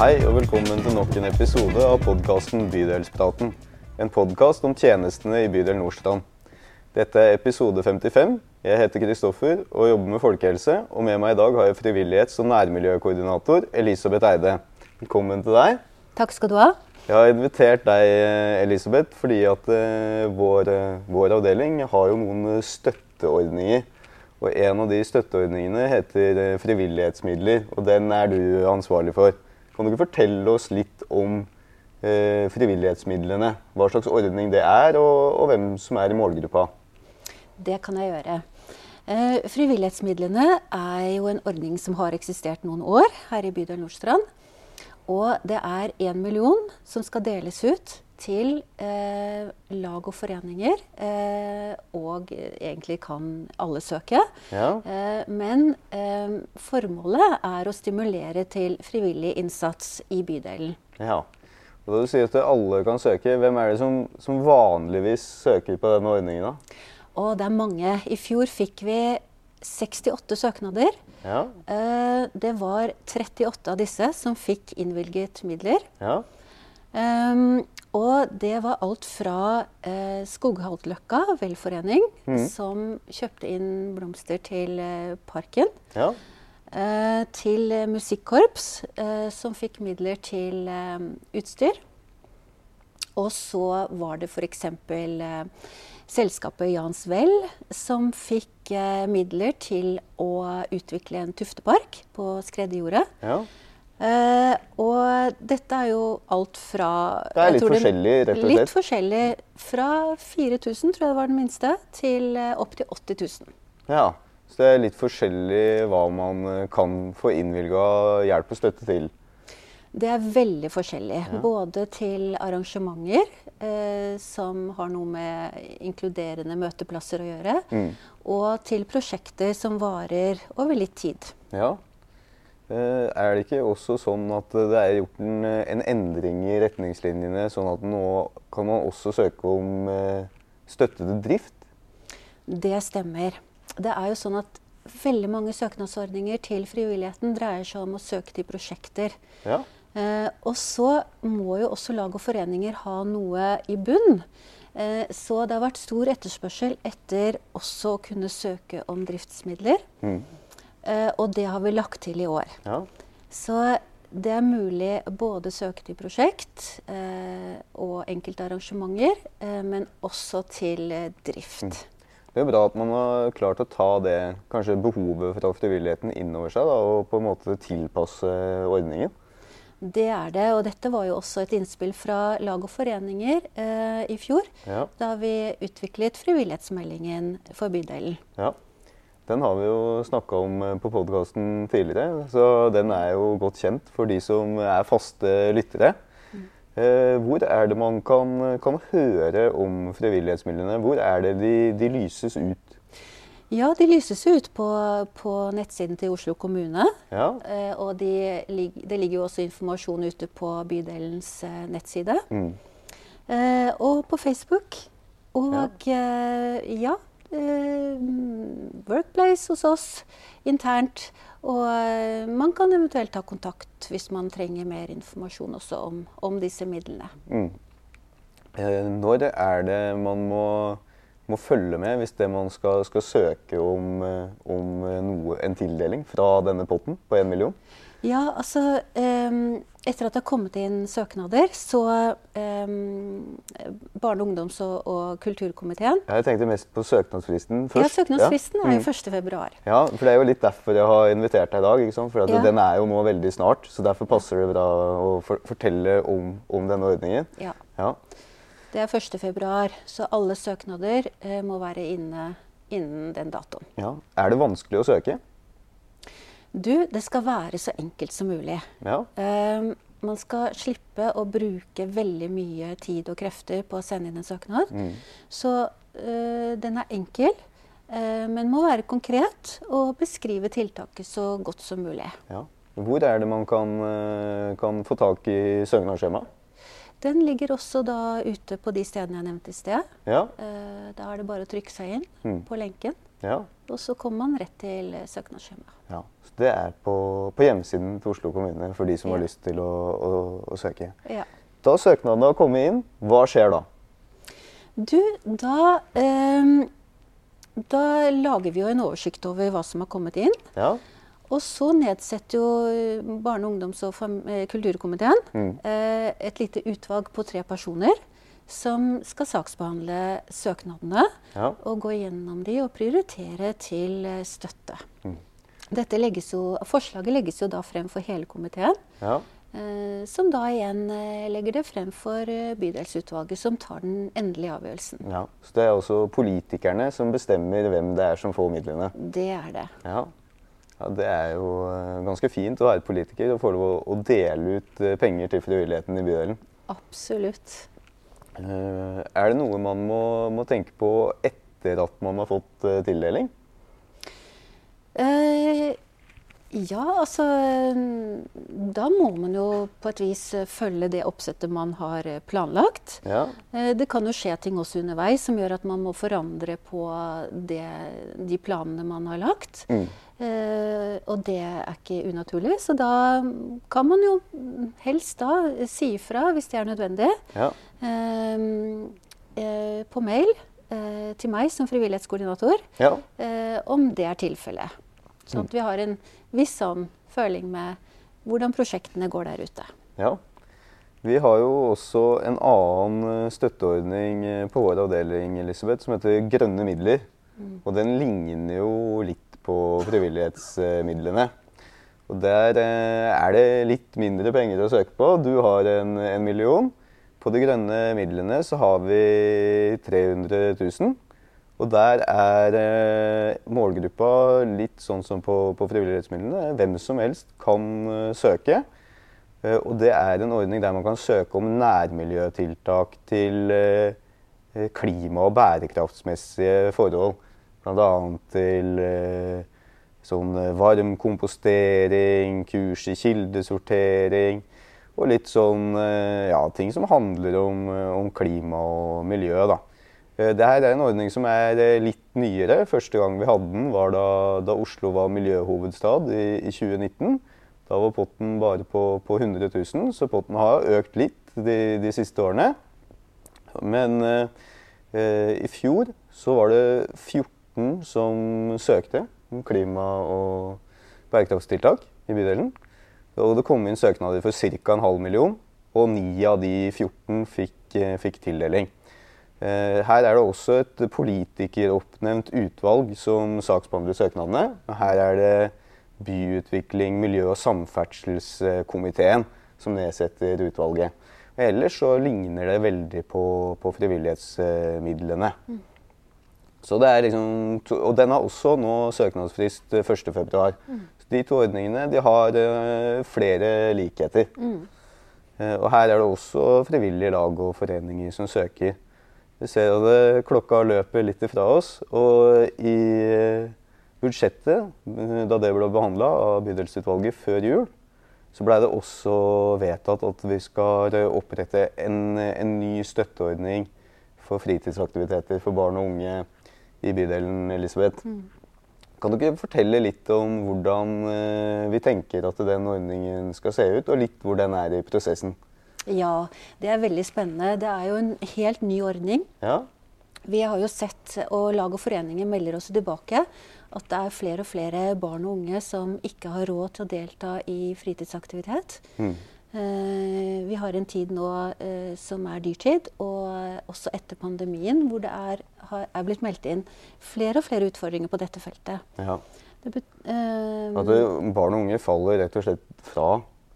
Hei og velkommen til nok en episode av podkasten Bydelspraten. En podkast om tjenestene i bydel Nordstrand. Dette er episode 55. Jeg heter Kristoffer og jobber med folkehelse. Og med meg i dag har jeg frivillighets- og nærmiljøkoordinator Elisabeth Eide. Velkommen til deg. Takk skal du ha. Jeg har invitert deg, Elisabeth, fordi at eh, vår, eh, vår avdeling har jo noen støtteordninger. Og en av de støtteordningene heter eh, frivillighetsmidler, og den er du ansvarlig for. Kan du ikke fortelle oss litt om eh, frivillighetsmidlene? Hva slags ordning det er, og, og hvem som er i målgruppa? Det kan jeg gjøre. Eh, frivillighetsmidlene er jo en ordning som har eksistert noen år her i bydel Nordstrand. Og det er én million som skal deles ut til eh, lag og foreninger. Eh, og egentlig kan alle søke. Ja. Eh, men eh, formålet er å stimulere til frivillig innsats i bydelen. ja. Og da du sier at alle kan søke, hvem er det som, som vanligvis søker på denne ordningen? da? Og det er mange. I fjor fikk vi 68 søknader. Ja. Eh, Det var 38 av disse som fikk innvilget midler. ja. Um, og det var alt fra eh, Skoghaltløkka velforening, som kjøpte inn blomster til eh, parken, ja. eh, til musikkorps, eh, som fikk midler til eh, utstyr. Og så var det f.eks. Eh, selskapet Jans Vel, som fikk eh, midler til å utvikle en tuftepark på skredderjordet. ja. Eh, og dette er jo alt fra Det er litt tror forskjellig, rett og slett. Litt forskjellig. Fra 4000, tror jeg det var den minste, til eh, opp til 80 000. Ja, så det er litt forskjellig hva man eh, kan få innvilga hjelp og støtte til. Det er veldig forskjellig. Både til arrangementer, eh, som har noe med inkluderende møteplasser å gjøre, Mm. og til prosjekter som varer over litt tid. Ja. Eh, Er det ikke også sånn at det er gjort en, en endring i retningslinjene, sånn at nå kan man også søke om eh, støtte til drift? Det stemmer. Det er jo sånn at veldig mange søknadsordninger til frivilligheten dreier seg om å søke til prosjekter. Ja. Eh, og så må jo også lag og foreninger ha noe i bunn. Eh, så det har vært stor etterspørsel etter også å kunne søke om driftsmidler. Mm. Eh, og det har vi lagt til i år. ja. Så det er mulig både søke til prosjekt eh, og enkelte arrangementer, eh, men også til drift. Det er bra at man har klart å ta det kanskje behovet fra frivilligheten innover seg da, og på en måte tilpasse ordningen. Det er det, og dette var jo også et innspill fra lag og foreninger eh, i fjor. Ja. Da vi utviklet frivillighetsmeldingen for bydelen. Ja. Den har vi jo snakka om eh, på podkasten tidligere, så den er jo godt kjent for de som er faste lyttere. Eh, hvor er det man kan, kan høre om frivillighetsmidlene? Hvor er det de, de lyses ut? Ja, de lyses ut på, på nettsiden til Oslo kommune. Ja. Eh, og de, det ligger jo også informasjon ute på bydelens eh, nettside. Mm. Eh, og på Facebook. Og eh, ja, eh, Workplace hos oss internt. Og eh, man kan eventuelt ta kontakt hvis man trenger mer informasjon også om, om disse midlene. Mm. Eh, når er det man må, må følge med hvis det man skal, skal søke om, eh, om eh, noe, en tildeling fra denne potten på 1 million? Ja, altså um, Etter at det har kommet inn søknader, så um, Barne-, ungdoms- og, og kulturkomiteen Jeg tenkte mest på søknadsfristen først. Ja, søknadsfristen er jo Mm. 1. februar. Ja, for det er jo litt derfor jeg har invitert deg i dag. ikke sant? For at Ja. den er jo nå veldig snart, så derfor passer det bra å for fortelle om, om denne ordningen. Ja. Ja. Det er 1. februar, så alle søknader eh, må være inne innen den datoen. ja. Er det vanskelig å søke? Du, det skal være så enkelt som mulig. Ja. Ehm, man skal slippe å bruke veldig mye tid og krefter på å sende inn en søknad. Mm. Så eh, den er enkel, eh, men må være konkret og beskrive tiltaket så godt som mulig. ja. Hvor er det man kan, kan få tak i søknadsskjema? Den ligger også da ute på de stedene jeg nevnte i sted. Ja. Eh, da er det bare å trykke seg inn Mm. på lenken, Ja. og så kommer man rett til eh, søknadsskjemaet. ja. Så det er på, på hjemmesiden til Oslo kommune for de som har lyst til å, å, å søke. Ja. Da søknaden har kommet inn, hva skjer da? Du, da eh, Da lager vi jo en oversikt over hva som har kommet inn. Ja. Og så nedsetter jo eh, Barne-, ungdoms- og eh, kulturkomiteen Mm. eh, et lite utvalg på tre personer som skal saksbehandle søknadene Ja. og gå gjennom de og prioritere til støtte. Mm. Dette legges jo, forslaget legges jo da frem for hele komiteen, ja. eh, som da igjen legger det frem for bydelsutvalget, som tar den endelige avgjørelsen. ja. Så det er også politikerne som bestemmer hvem det er som får midlene. Det er det. Ja. Ja det er jo eh, ganske fint å være politiker og få lov å- dele ut eh, penger til frivilligheten i bydelen. Absolutt. Eh, Er det noe man må, må tenke på etter at man har fått tildeling? Eh, ja, altså Da må man jo på et vis eh, følge det oppsettet man har eh, planlagt. Ja. Eh, det kan jo skje ting også underveis som gjør at man må forandre på det, de planene man har lagt. Mm. Eh, og det er ikke unaturlig, så da kan man jo helst da si ifra hvis det er nødvendig. ja. Eh, eh, på mail eh, til meg som frivillighetskoordinator ja. eh, om det er tilfellet. Sånn at vi har en viss sånn føling med hvordan prosjektene går der ute. Ja. Vi har jo også en annen eh, støtteordning eh, på vår avdeling Elisabeth, som heter Grønne midler. Og den ligner jo litt på frivillighetsmidlene. Og der eh, er det litt mindre penger å søke på. Du har en, en million. På de grønne midlene så har vi 300 000. Og der er eh, målgruppa litt sånn som på, på frivillighetsmidlene. Hvem som helst kan eh, søke. Eh, og det er en ordning der man kan søke om nærmiljøtiltak til eh, klima- og bærekraftsmessige forhold. Bl.a. til eh, sånn eh, varm kurs i kildesortering. Og litt sånn ja, ting som handler om, om klima og miljø. da. Eh, Det her er en ordning som er eh, litt nyere. Første gang vi hadde den var da, da Oslo var miljøhovedstad i, i 2019. Da var potten bare på, på 100 000, så potten har økt litt de, de siste årene. Men eh, eh, i fjor så var det 14 som søkte om klima- og bærekraftstiltak i bydelen. Og det kom inn søknader for ca. en halv million, og ni av de 14 fikk, fikk tildeling. Eh, Her er det også et politikeroppnevnt utvalg som saksbehandler søknadene. Her er det byutvikling, miljø- og samferdselskomiteen som nedsetter utvalget. Ellers så ligner det veldig på, på frivillighetsmidlene. Så det er liksom, og den har også nå søknadsfrist eh, 1.2. Mm. de to ordningene de har eh, flere likheter. Mm. Og her er det også frivillige lag og foreninger som søker. Vi ser at det- klokka løper litt ifra oss. Og i eh, budsjettet, eh, da det ble behandla av bydelsutvalget før jul, så blei det også vedtatt at vi skal opprette en, en ny støtteordning for fritidsaktiviteter for barn og unge i bydelen Elisabeth. Kan du ikke fortelle litt om hvordan eh, vi tenker at den ordningen skal se ut, og litt hvor den er i prosessen? Ja, det er veldig spennende. Det er jo en helt ny ordning. Ja, Vi har jo sett, og lag og foreninger melder også tilbake, at det er flere og flere barn og unge som ikke har råd til å delta i fritidsaktivitet. Mm. Eh, vi har en tid nå eh, som er dyrtid, og også etter pandemien, hvor det er, har, er blitt meldt inn flere og flere utfordringer på dette feltet. ja. Det eh, At det, barn og unge faller rett og slett fra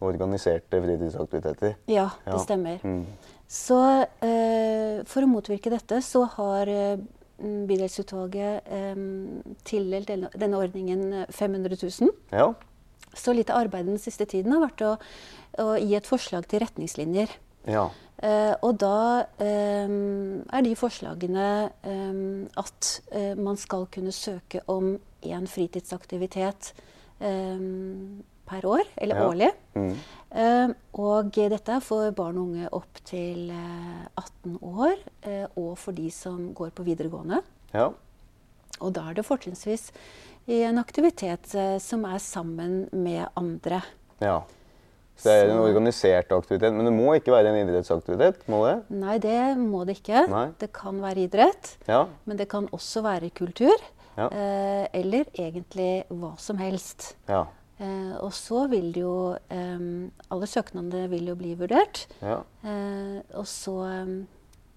organiserte fritidsaktiviteter. ja, det stemmer. Mm. Så eh, for å motvirke dette, så har eh, bydelsutvalget eh, tildelt denne, ordningen eh, 500 000. Ja. Så litt av arbeidet den siste tiden har vært å, å gi et forslag til retningslinjer. ja. Eh, og da eh, er de forslagene eh, at eh, man skal kunne søke om én fritidsaktivitet eh, per år, eller Ja. årlig. Mm. Uh, og dette er for barn og unge opp til 18 år, og for de som går på videregående. Ja. Og da er det fortrinnsvis i en aktivitet som er sammen med andre. Ja. Så det er en organisert aktivitet. Men det må ikke være en idrettsaktivitet? må det? Nei, det må det ikke. Nei. Det kan være idrett. Ja. Men det kan også være kultur. Ja. Eh, eller egentlig hva som helst. Ja. Eh, og så vil det jo eh, Alle søknadene vil jo bli vurdert. Ja. Eh, og så,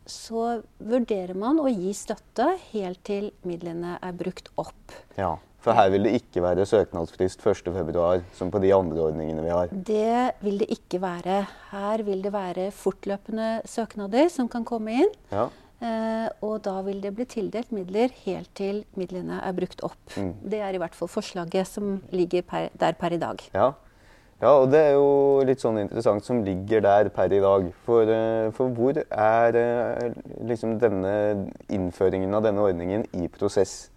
så vurderer man å gi støtte helt til midlene er brukt opp. ja. For her vil det ikke være søknadsfrist 1.2, som på de andre ordningene vi har. Det vil det ikke være. Her vil det være fortløpende søknader som kan komme inn. Ja. Eh, og da vil det bli tildelt midler helt til midlene er brukt opp. Mm. Det er i hvert fall forslaget som ligger per, der per i dag. Ja. ja, og det er jo litt sånn interessant som ligger der per i dag. For, eh, for hvor er eh, liksom denne innføringen av denne ordningen i prosess?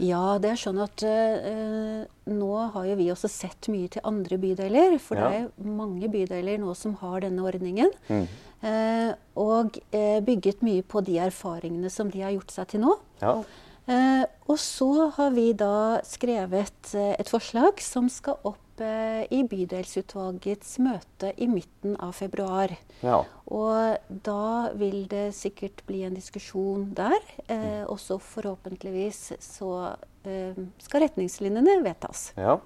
Ja, det er sånn at eh, nå har jo vi også sett mye til andre bydeler. For Ja. det er mange bydeler nå som har denne ordningen. Mm. Eh, og eh, bygget mye på de erfaringene som de har gjort seg til nå. Ja. Eh, og så har vi da skrevet eh, et forslag som skal opp eh, i bydelsutvalgets møte i midten av februar. ja. Og da vil det sikkert bli en diskusjon der. Eh, og så forhåpentligvis så eh, skal retningslinjene vedtas. Ja.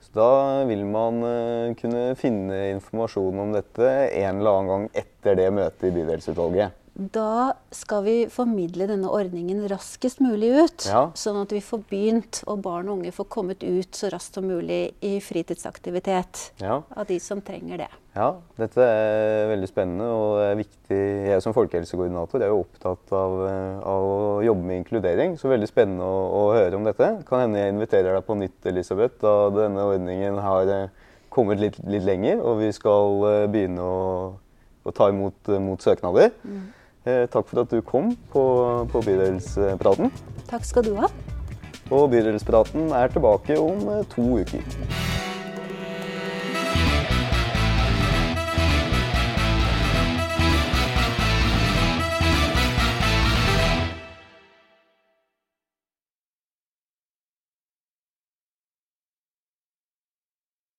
Så da vil man eh, kunne finne informasjon om dette en eller annen gang etter det møtet i bydelsutvalget. Da skal vi formidle denne ordningen raskest mulig ut. Ja. Sånn at vi får begynt og barn og unge får kommet ut så raskt som mulig i fritidsaktivitet. Ja. Av de som trenger det. Ja, dette er veldig spennende og viktig. Jeg som folkehelsekoordinator er jo opptatt av, av å jobbe med inkludering, så veldig spennende å, å høre om dette. Kan hende jeg inviterer deg på nytt, Elisabeth, da denne ordningen har eh, kommet litt, litt lenger og vi skal eh, begynne å, å ta imot eh, mot søknader. Eh, takk for at du kom på, på Bydelspraten. Takk skal du ha. Og Bydelspraten er tilbake om eh, to uker.